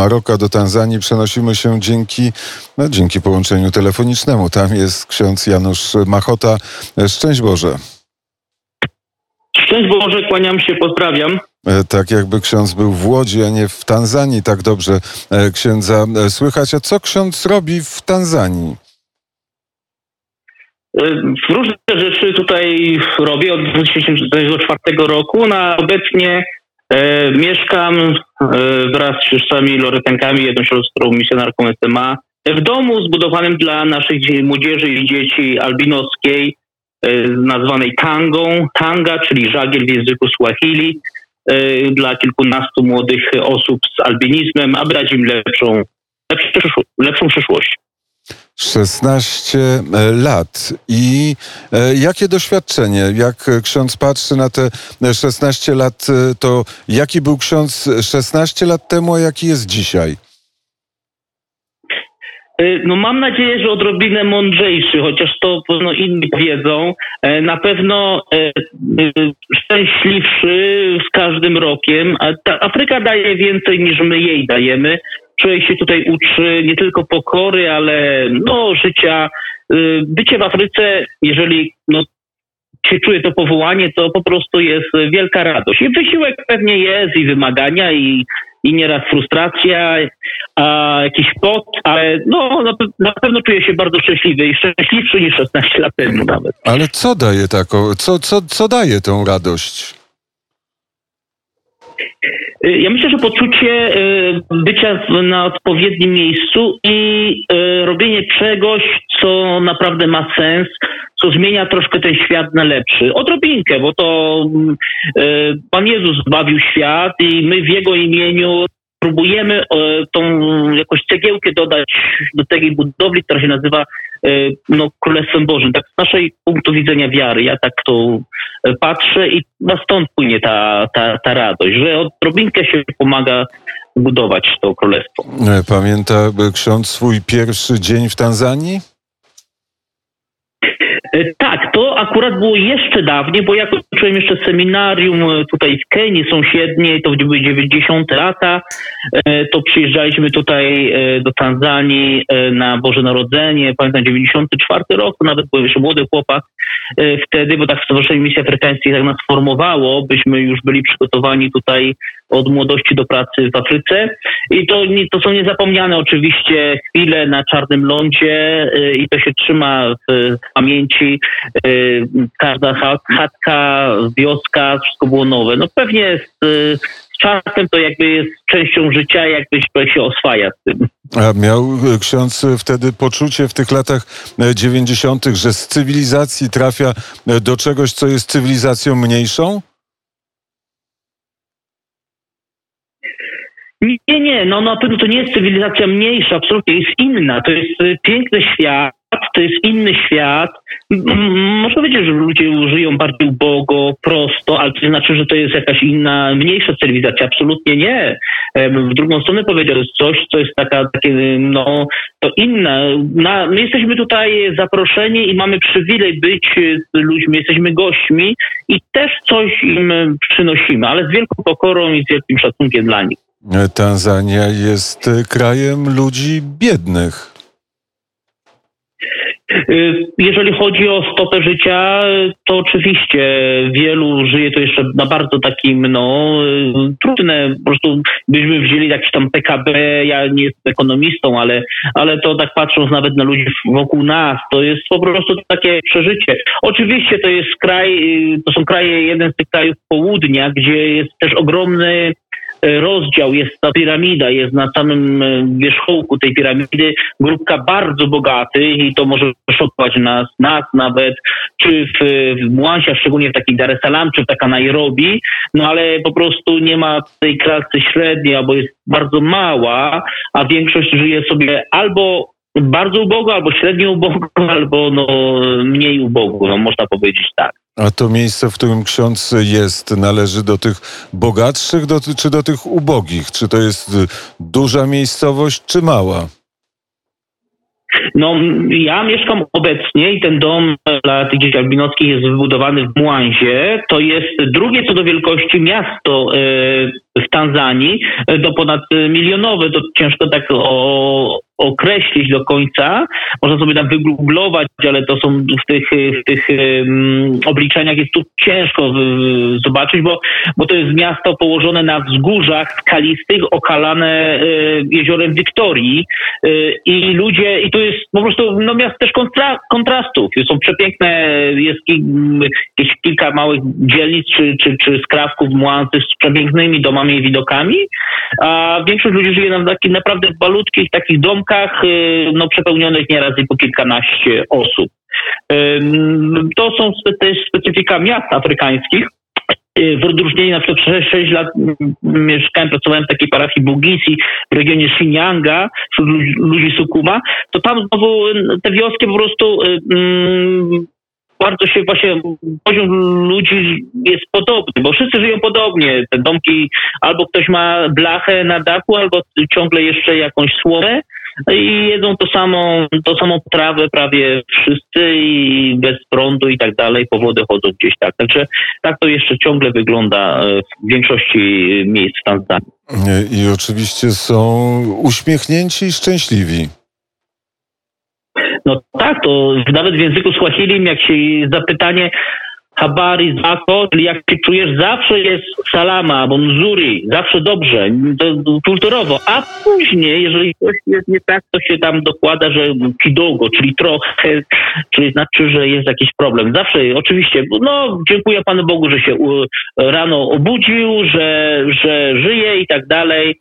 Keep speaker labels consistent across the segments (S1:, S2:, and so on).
S1: Maroka do Tanzanii przenosimy się dzięki, no, dzięki połączeniu telefonicznemu. Tam jest ksiądz Janusz Machota. Szczęść Boże.
S2: Szczęść Boże, kłaniam się, pozdrawiam.
S1: E, tak jakby ksiądz był w Łodzi, a nie w Tanzanii, tak dobrze e, księdza e, słychać. A co ksiądz robi w Tanzanii?
S2: Różne rzeczy tutaj robię od 2004 roku. Na obecnie E, mieszkam e, wraz z siostrami Loretenkami, jedną siostrą misjonarką SMA, w domu zbudowanym dla naszych młodzieży i dzieci albinowskiej, e, nazwanej tangą. Tanga, czyli żagiel w języku Swahili, e, dla kilkunastu młodych osób z albinizmem, aby dać im lepszą, lepszą, lepszą przyszłość.
S1: 16 e, lat. I e, jakie doświadczenie, jak ksiądz patrzy na te 16 lat, e, to jaki był ksiądz 16 lat temu, a jaki jest dzisiaj?
S2: No mam nadzieję, że odrobinę mądrzejszy, chociaż to no, inni wiedzą. Na pewno szczęśliwszy z każdym rokiem. Afryka daje więcej niż my jej dajemy. Człowiek się tutaj uczy nie tylko pokory, ale no, życia. Y, bycie w Afryce, jeżeli no, się czuje to powołanie, to po prostu jest wielka radość. I wysiłek pewnie jest, i wymagania, i, i nieraz frustracja, a jakiś pot, ale no, na, na pewno czuję się bardzo szczęśliwy i szczęśliwszy niż 16 lat temu nawet.
S1: Ale co daje taką, co, co, co daje tą radość?
S2: Y, ja myślę, że poczucie y, bycia na odpowiednim miejscu i y, robienie czegoś, co naprawdę ma sens, co zmienia troszkę ten świat na lepszy. Odrobinkę, bo to Pan Jezus zbawił świat i my w Jego imieniu próbujemy tą jakąś cegiełkę dodać do tej budowli, która się nazywa no, Królestwem Bożym. Tak z naszej punktu widzenia wiary, ja tak to patrzę i stąd płynie ta, ta, ta radość, że odrobinkę się pomaga budować to królestwo.
S1: Pamięta ksiądz swój pierwszy dzień w Tanzanii?
S2: E, tak, to akurat było jeszcze dawniej, bo ja kończyłem jeszcze seminarium e, tutaj w Kenii sąsiedniej, to były 90 lata, e, to przyjeżdżaliśmy tutaj do Tanzanii na Boże Narodzenie, pamiętam 94 rok, nawet byłem jeszcze młody chłopak wtedy, bo tak Stowarzyszenie Misji Afrykańskiej tak nas formowało, byśmy już byli przygotowani tutaj od młodości do pracy w Afryce. I to, to są niezapomniane oczywiście chwile na czarnym lądzie i to się trzyma w pamięci Y, każda chatka, wioska, wszystko było nowe. No pewnie z, z czasem to jakby jest częścią życia, jakby się oswaja z tym.
S1: A miał ksiądz wtedy poczucie w tych latach 90., że z cywilizacji trafia do czegoś, co jest cywilizacją mniejszą?
S2: Nie, nie, no na pewno to nie jest cywilizacja mniejsza, absolutnie jest inna. To jest piękny świat, to jest inny świat. Można powiedzieć, że ludzie żyją bardziej ubogo, prosto, ale to znaczy, że to jest jakaś inna, mniejsza cywilizacja. Absolutnie nie. W drugą stronę powiedział, jest coś, co jest taka, takie, no, to inne. Na, my jesteśmy tutaj zaproszeni i mamy przywilej być z ludźmi, jesteśmy gośćmi i też coś im przynosimy, ale z wielką pokorą i z wielkim szacunkiem dla nich.
S1: Tanzania jest krajem ludzi biednych.
S2: Y, jeżeli chodzi o stopę życia, to oczywiście wielu żyje to jeszcze na bardzo takim, no, trudne, po prostu byśmy wzięli jakiś tam PKB, ja nie jestem ekonomistą, ale, ale to tak patrząc nawet na ludzi wokół nas, to jest po prostu takie przeżycie. Oczywiście to jest kraj, y, to są kraje, jeden z tych krajów południa, gdzie jest też ogromny rozdział, jest ta piramida, jest na samym e, wierzchołku tej piramidy grupka bardzo bogatych i to może szokować nas, nas nawet, czy w, w Mwansia, szczególnie w takiej Dar es Salaam, czy w taka Nairobi, no ale po prostu nie ma tej klasy średniej, albo jest bardzo mała, a większość żyje sobie albo bardzo ubogo, albo średnio ubogo, albo no, mniej ubogo, no, można powiedzieć tak.
S1: A to miejsce, w którym ksiądz jest, należy do tych bogatszych do, czy do tych ubogich? Czy to jest duża miejscowość, czy mała?
S2: No, ja mieszkam obecnie i ten dom dla tych dzieci albinockich jest wybudowany w Młanzie. To jest drugie co do wielkości miasto e, w Tanzanii, to ponad milionowe, to ciężko tak o, określić do końca. Można sobie tam wygooglować, ale to są w tych, w tych um, obliczeniach jest tu ciężko zobaczyć, bo, bo to jest miasto położone na wzgórzach skalistych, okalane jeziorem Wiktorii i ludzie, i to jest po prostu no, miasto też kontra, kontrastów. Są przepiękne, jest ki, jakieś kilka małych dzielnic czy, czy, czy skrawków młących z przepięknymi domami i widokami, a większość ludzi żyje na takich naprawdę malutkich takich domkach, y, no przepełnionych nieraz i po kilkanaście osób. To są też specyfika miast afrykańskich, y, w odróżnieniu na przykład przez 6 lat mieszkałem, pracowałem w takiej parafii Bugisi w regionie Xinjianga wśród ludzi Sukuma, to tam znowu te wioski po prostu y, mm, bardzo się właśnie, poziom ludzi jest podobny, bo wszyscy żyją podobnie. Te domki, albo ktoś ma blachę na dachu, albo ciągle jeszcze jakąś słomę i jedzą to samą, to samą trawę prawie wszyscy i bez prądu i tak dalej, po wodę chodzą gdzieś tak. Także tak to jeszcze ciągle wygląda e, w większości miejsc w Tanzanii.
S1: I oczywiście są uśmiechnięci i szczęśliwi.
S2: No tak, to nawet w języku Swahili, jak się zapytanie habari zako, czyli jak się czujesz, zawsze jest salama albo mzuri, zawsze dobrze, to, kulturowo, a później, jeżeli coś jest nie tak, to się tam dokłada, że kidogo, czyli trochę, czyli znaczy, że jest jakiś problem. Zawsze, oczywiście, no dziękuję Panu Bogu, że się rano obudził, że, że żyje i tak dalej.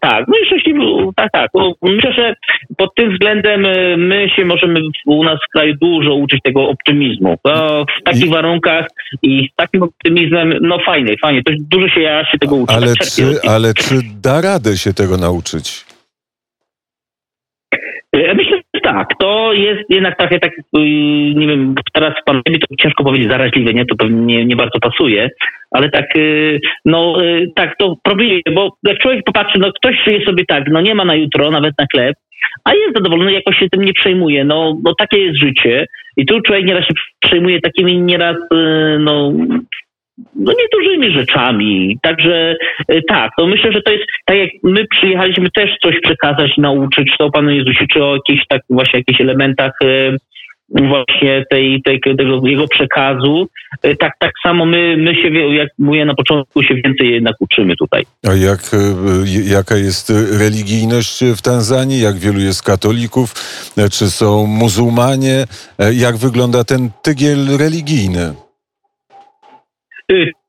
S2: Tak, no i szczęśliwy, tak, tak. Myślę, że pod tym względem e, my się możemy u nas w kraju dużo uczyć tego optymizmu. w takich I... i z takim optymizmem, no fajnie, fajnie. To dużo się ja się tego uczę.
S1: Ale, tak czy, ale czy da radę się tego nauczyć?
S2: E, myślę, że tak. To jest jednak trochę tak, y, nie wiem, teraz w pandemii to ciężko powiedzieć zaraźliwe, nie? To pewnie nie, nie bardzo pasuje, ale tak, y, no y, tak, to próbuje, bo jak człowiek popatrzy, no ktoś żyje sobie tak, no nie ma na jutro, nawet na chleb, a jest zadowolony, jakoś się tym nie przejmuje. No, no takie jest życie. I tu człowiek nieraz się przejmuje takimi nieraz, no, no niedużymi rzeczami. Także tak, to myślę, że to jest tak jak my przyjechaliśmy też coś przekazać, nauczyć to Panu Jezusie, czy o jakichś tak właśnie jakichś elementach właśnie tej, tej, tego jego przekazu. E, tak, tak samo my, my się, jak mówię na początku, się więcej jednak uczymy tutaj.
S1: A jak, e, jaka jest religijność w Tanzanii? Jak wielu jest katolików? E, czy są muzułmanie? Jak wygląda ten tygiel religijny?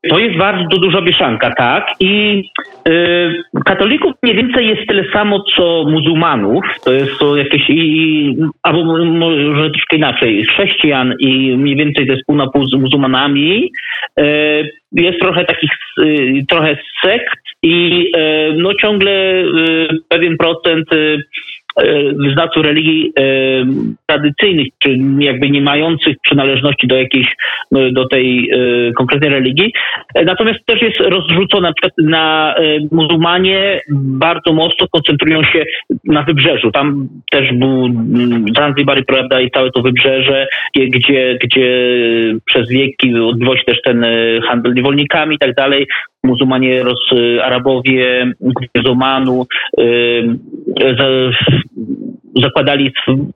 S2: Y, to jest bardzo duża mieszanka, tak. I y, katolików mniej więcej jest tyle samo, co muzułmanów. To jest to jakieś, i, albo może troszkę inaczej, chrześcijan i mniej więcej to jest pół na pół z muzułmanami. Y, jest trochę takich, y, trochę sekt i y, no ciągle y, pewien procent wyznawców religii e, tradycyjnych, czy jakby nie mających przynależności do jakiejś, no, do tej e, konkretnej religii. Natomiast też jest rozrzucona na przykład e, muzułmanie bardzo mocno koncentrują się na wybrzeżu. Tam też był mm, Zanzibar, prawda, i całe to wybrzeże, gdzie, gdzie przez wieki odbywał się też ten handel niewolnikami i tak dalej muzułmanie, Ros, Arabowie z Omanu zakładali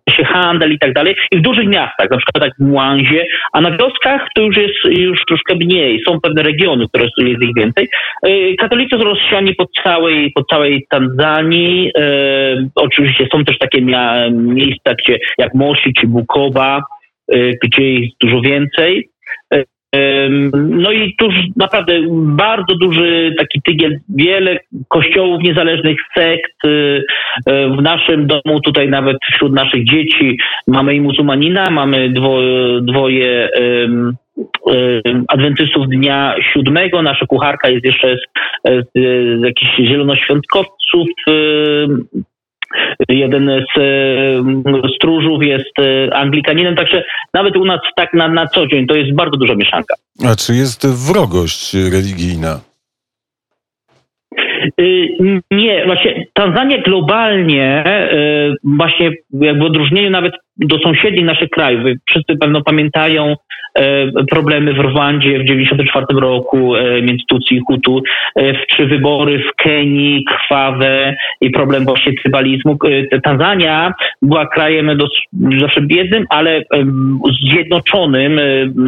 S2: się handel i tak dalej. I w dużych miastach, na przykład tak w Mwanzie, a na wioskach to już jest już troszkę mniej. Są pewne regiony, które jest ich więcej. E, katolicy są rozsiani po całej, po całej Tanzanii. E, oczywiście są też takie miejsca, gdzie jak Moshi czy Bukowa, e, gdzie jest dużo więcej. No i tuż naprawdę bardzo duży taki tygiel, wiele kościołów niezależnych, sekt. Y, y, w naszym domu, tutaj nawet wśród naszych dzieci mamy i muzułmanina, mamy dwoje, dwoje adwentystów dnia siódmego. Nasza kucharka jest jeszcze z, z, z jakichś zielonoświątkowców jeden z e, stróżów jest e, Anglikaninem, także nawet u nas tak na, na co dzień to jest bardzo duża mieszanka.
S1: A czy jest wrogość religijna?
S2: Y, nie, właśnie Tanzania globalnie, właśnie jakby w odróżnieniu nawet do sąsiednich naszych krajów, wszyscy pewno pamiętają problemy w Rwandzie w 1994 roku między Tutsi i Hutu, czy wybory w Kenii, krwawe i problem właśnie trybalizmu. Tanzania była krajem zawsze biednym, ale zjednoczonym.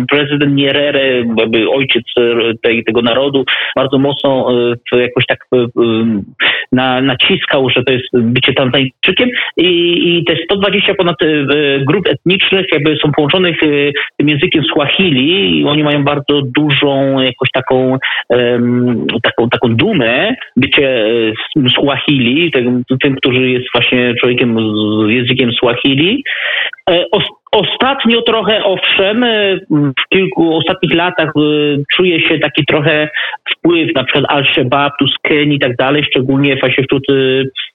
S2: Prezydent Nyerere, ojciec tej, tego narodu, bardzo mocno jakoś tak na, naciskał, że to jest bycie Tanzańczykiem i, i te 120 ponad grup etnicznych jakby są połączonych tym językiem Swahili i oni mają bardzo dużą jakoś taką, taką, taką dumę bycie Swahili, tym, tym, jest właśnie człowiekiem z językiem Swahili. E, Ostatnio trochę, owszem, w kilku ostatnich latach e, czuje się taki trochę wpływ na przykład Al-Shabaab, tu z Kenii i tak dalej, szczególnie właśnie wśród e,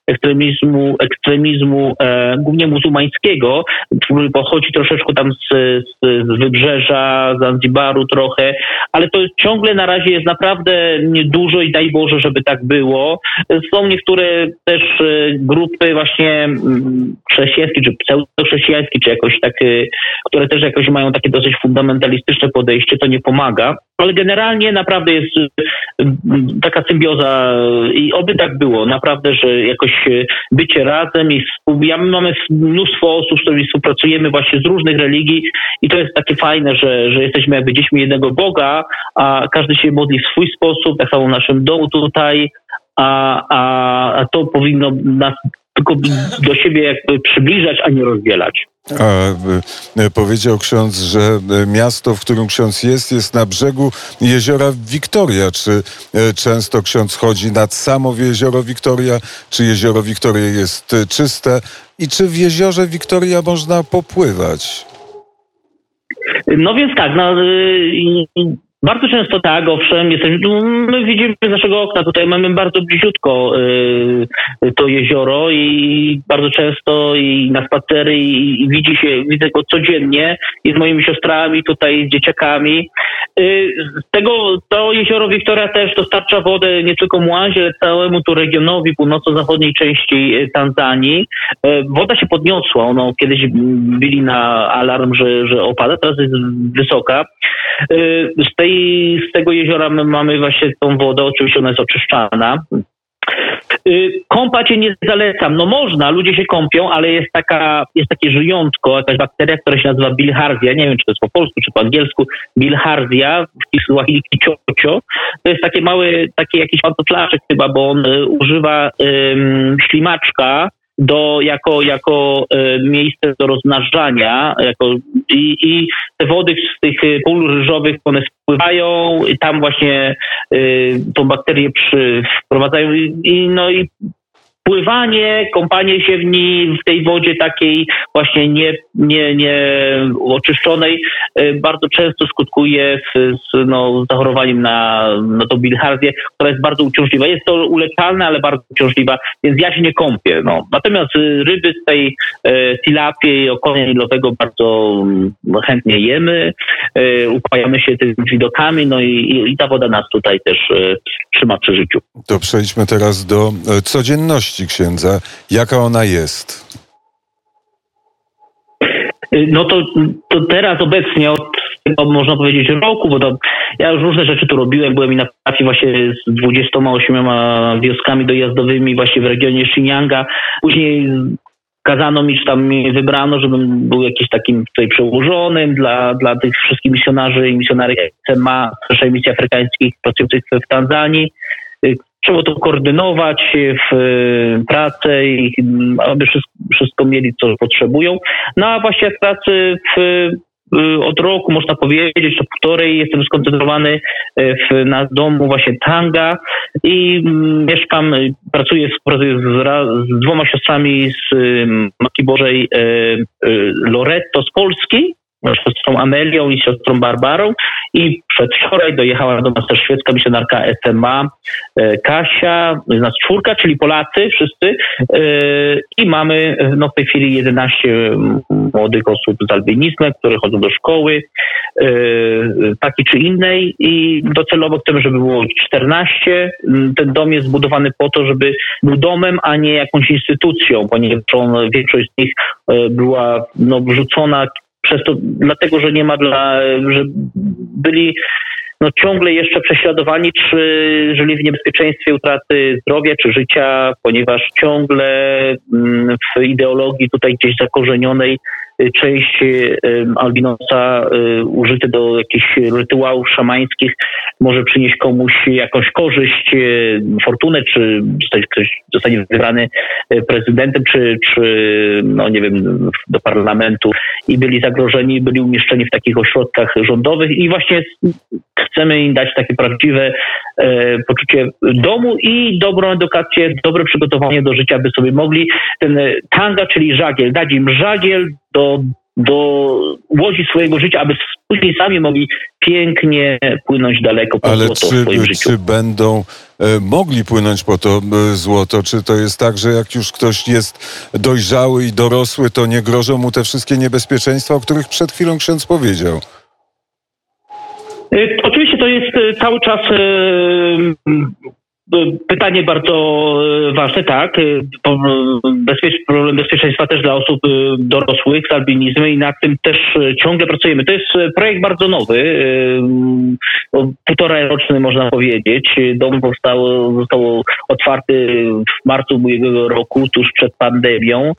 S2: ekstremizmu, ekstremizmu e, głównie muzułmańskiego, który pochodzi troszeczkę tam z, z, z wybrzeża, Zanzibaru trochę, ale to ciągle na razie jest naprawdę niedużo i daj Boże, żeby tak było. Są niektóre też e, grupy właśnie mm, chrześcijańskie, czy pseudochrześcijańskie, czy jakoś tak, e, które też jakoś mają takie dosyć fundamentalistyczne podejście, to nie pomaga. Ale generalnie naprawdę jest taka symbioza i oby tak było. Naprawdę, że jakoś E, bycie razem i ja, mamy mnóstwo osób, z którymi współpracujemy właśnie z różnych religii i to jest takie fajne, że, że jesteśmy jakby dziećmi jednego Boga, a każdy się modli w swój sposób, tak samo w naszym domu tutaj, a, a, a to powinno nas tylko do siebie jakby przybliżać, a nie rozdzielać. A,
S1: e, powiedział ksiądz, że e, miasto, w którym ksiądz jest, jest na brzegu jeziora Wiktoria. Czy e, często ksiądz chodzi nad samo jezioro Wiktoria? Czy jezioro Wiktoria jest czyste? I czy w jeziorze Wiktoria można popływać?
S2: No więc tak, no, y, bardzo często tak, owszem, jesteśmy, my widzimy z naszego okna, tutaj mamy bardzo bliziutko y, to jezioro i bardzo często i na spacery i, i, widzi się, widzę go codziennie i z moimi siostrami, tutaj z dzieciakami. Y, tego to jezioro Wiktoria też dostarcza wodę nie tylko Młazie, ale całemu tu regionowi północno-zachodniej części y, Tanzanii. Y, woda się podniosła, ono kiedyś byli na alarm, że, że opada, teraz jest wysoka. Z tej z tego jeziora my mamy właśnie tą wodę, oczywiście ona jest oczyszczana. Y, kąpać się nie zalecam. No można, ludzie się kąpią, ale jest taka, jest takie żyjątko, jakaś bakteria, która się nazywa bilharzia. Nie wiem, czy to jest po polsku, czy po angielsku. Bilharzia, w Kiswahili kiciocio. To jest takie mały, taki jakiś pantoflaszek chyba, bo on y, używa ym, ślimaczka, do, jako, jako e, miejsce do rozmnażania jako, i, i te wody z tych pól ryżowych one spływają i tam właśnie y, tą bakterię przy, wprowadzają i, i, no i pływanie, kąpanie się w niej, w tej wodzie takiej właśnie nie, nie, nie oczyszczonej y, bardzo często skutkuje z, z no, zachorowaniem na, na tą bilhardię, która jest bardzo uciążliwa. Jest to uleczalne, ale bardzo uciążliwa, więc ja się nie kąpię. No. Natomiast y, ryby z tej e, tilapii i okonia nilowego bardzo mm, chętnie jemy, e, upajamy się tymi widokami, no i, i, i ta woda nas tutaj też e, trzyma przy życiu.
S1: To przejdźmy teraz do codzienności księdza. Jaka ona jest?
S2: No to, to teraz obecnie od tego można powiedzieć roku, bo to ja już różne rzeczy tu robiłem. Byłem i na parafii właśnie z 28 wioskami dojazdowymi właśnie w regionie Shinyanga. Później kazano mi, czy tam mi wybrano, żebym był jakiś takim tutaj przełożonym dla, dla tych wszystkich misjonarzy i misjonarek SMA, Pierwszej Misji Afrykańskiej pracujących w Tanzanii trzeba to koordynować w e, pracę i aby wszystko, mieli, co potrzebują. No a właśnie w pracy w e, od roku, można powiedzieć, to półtorej, jestem skoncentrowany e, w, na domu właśnie Tanga i mieszkam, pracuję, pracuję z, z dwoma siostrami z Matki Bożej Loretto z Polski siostrą Amelią i siostrą Barbarą. I przedwczoraj dojechała do nas też szwedzka misjonarka SMA e, Kasia, z nas czwórka, czyli Polacy wszyscy. E, i mamy no, w tej chwili 11 młodych osób z albinizmem, które chodzą do szkoły e, takiej czy innej. I docelowo chcemy, żeby było 14. Ten dom jest zbudowany po to, żeby był domem, a nie jakąś instytucją, ponieważ większość z nich była no, wrzucona przez to, dlatego, że nie ma dla, że byli no, ciągle jeszcze prześladowani, czy żyli w niebezpieczeństwie utraty zdrowia czy życia, ponieważ ciągle mm, w ideologii tutaj gdzieś zakorzenionej część y, albinosa y, użyty do jakichś rytuałów szamańskich może przynieść komuś jakąś korzyść, fortunę, czy ktoś zostanie wybrany prezydentem, czy, czy no nie wiem, do parlamentu i byli zagrożeni, byli umieszczeni w takich ośrodkach rządowych i właśnie chcemy im dać takie prawdziwe poczucie domu i dobrą edukację, dobre przygotowanie do życia, by sobie mogli ten e, tanga, czyli żagiel, dać im żagiel do, do łodzi swojego życia, aby później sami mogli pięknie płynąć daleko po
S1: Ale
S2: złoto
S1: czy,
S2: w swoim życiu.
S1: czy będą e, mogli płynąć po to e, złoto? Czy to jest tak, że jak już ktoś jest dojrzały i dorosły, to nie grożą mu te wszystkie niebezpieczeństwa, o których przed chwilą ksiądz powiedział?
S2: Y, Oczywiście to jest y, cały czas y, y, pytanie bardzo ważne, tak. Problem bezpieczeństwa też dla osób dorosłych z albinizmem i nad tym też ciągle pracujemy. To jest projekt bardzo nowy, półtora roczny można powiedzieć. Dom powstał, został otwarty w marcu ubiegłego roku, tuż przed pandemią.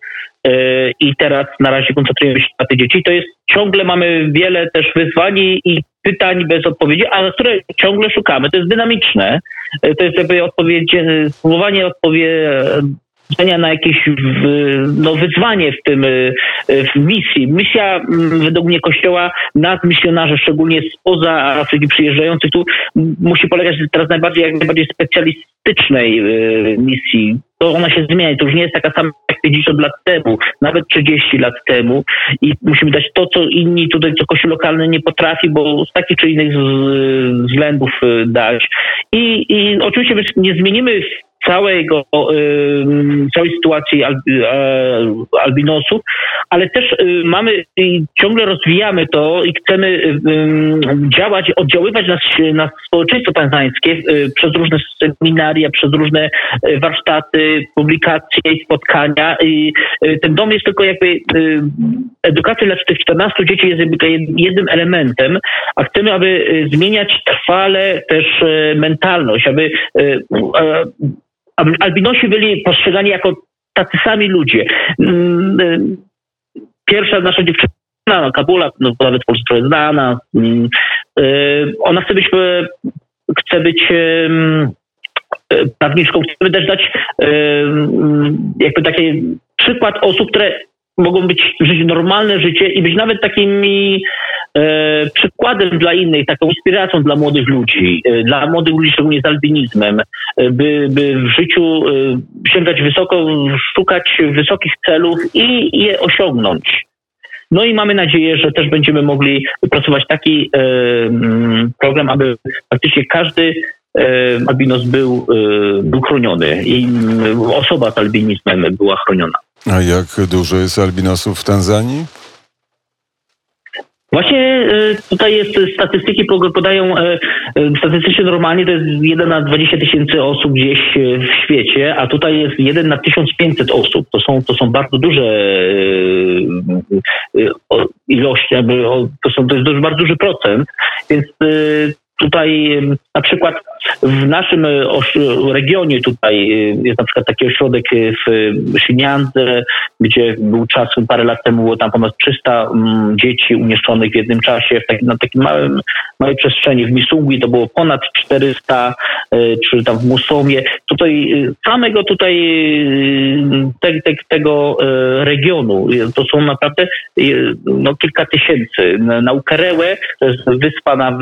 S2: E, i teraz na razie koncentrujemy się na te dzieci. To jest ciągle mamy wiele też wyzwań i pytań bez odpowiedzi, a na które ciągle szukamy. To jest dynamiczne. E, To jest jakby odpowiedź, e, spróbowanie odpowiedzenia na jakieś no, wyzwanie w tym e, w misji. Misja według mnie Kościoła nas misjonarzy, szczególnie spoza Afryki przyjeżdżających tu musi polegać teraz najbardziej jak najbardziej specjalistycznej e, misji. To ona się zmienia, to już nie jest taka sama jak 50 lat temu, nawet 30 lat temu i musimy dać to, co inni tutaj, co Kościół lokalny nie potrafi, bo z takich czy innych względów y, dać. I, i oczywiście nie zmienimy całego, całej sytuacji e, albinosów, ale też y, mamy i ciągle rozwijamy to i chcemy działać, oddziaływać na, na społeczeństwo tanzańskie y, przez różne seminaria, przez różne y, warsztaty, publikacje i spotkania. I ten dom jest tylko jakby edukacja dla tych 14 dzieci jest jednym elementem, a chcemy, aby zmieniać trwale też mentalność, aby albinosi byli postrzegani jako tacy sami ludzie. Mm, y, Pierwsza nasza dziewczyna, no, Kabula, no, nawet w Polsce znana, mm, y, ona chce być, y, chce być prawniczką, chcemy też dać ym, jakby taki przykład osób, które mogą być żyć normalne życie i być nawet takimi e, przykładem dla innych, taką inspiracją dla młodych ludzi, e, dla młodych ludzi szczególnie z albinizmem, e, by, by w życiu e, sięgać wysoko, szukać wysokich celów i je osiągnąć. No i mamy nadzieję, że też będziemy mogli wypracować taki e, mm, program, aby faktycznie każdy e, albinos był, był chroniony i mm, osoba z albinizmem była chroniona.
S1: A jak dużo jest albinosów w Tanzanii?
S2: Właśnie e, tutaj jest e, statystyki po- podają e, statystycznie normalnie to jest 1 na 20 tysięcy osób gdzieś w świecie, a tutaj jest 1 na 1500 osób. To są, to są bardzo duże ilości, to, są, to jest bardzo duży procent, więc tutaj na przykład w naszym e, regionie tutaj e, jest na przykład taki ośrodek e, w Szyniandze, gdzie był czas parę lat temu było tam ponad 300 mm, dzieci umieszczonych w jednym czasie w takim, na takim małym, małej przestrzeni. W Misungwi to było ponad 400, e, czy tam w Musomie. Tutaj samego tutaj te, te, tego regionu to są naprawdę no, kilka tysięcy. Na, Ukerełę, to jest wyspa na,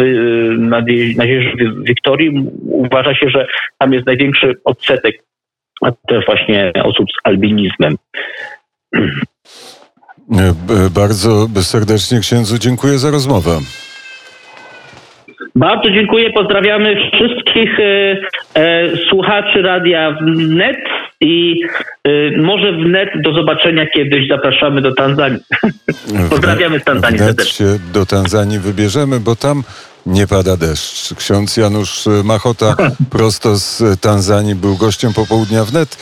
S2: na, Zie- na Jeziorze Wi- Wiktorii, uważa się, że tam jest największy odsetek też właśnie osób z albinizmem.
S1: E, Bardzo serdecznie księdzu dziękuję za rozmowę.
S2: Bardzo dziękuję, pozdrawiamy wszystkich e, e, słuchaczy Radia Wnet i e, może Wnet do zobaczenia kiedyś, zapraszamy do Tanzanii. Pozdrawiamy z Tanzanii
S1: Wnet
S2: serdecznie.
S1: się do Tanzanii wybierzemy, bo tam nie pada deszcz. Ksiądz Janusz Machota prosto z Tanzanii był gościem popołudnia wnet.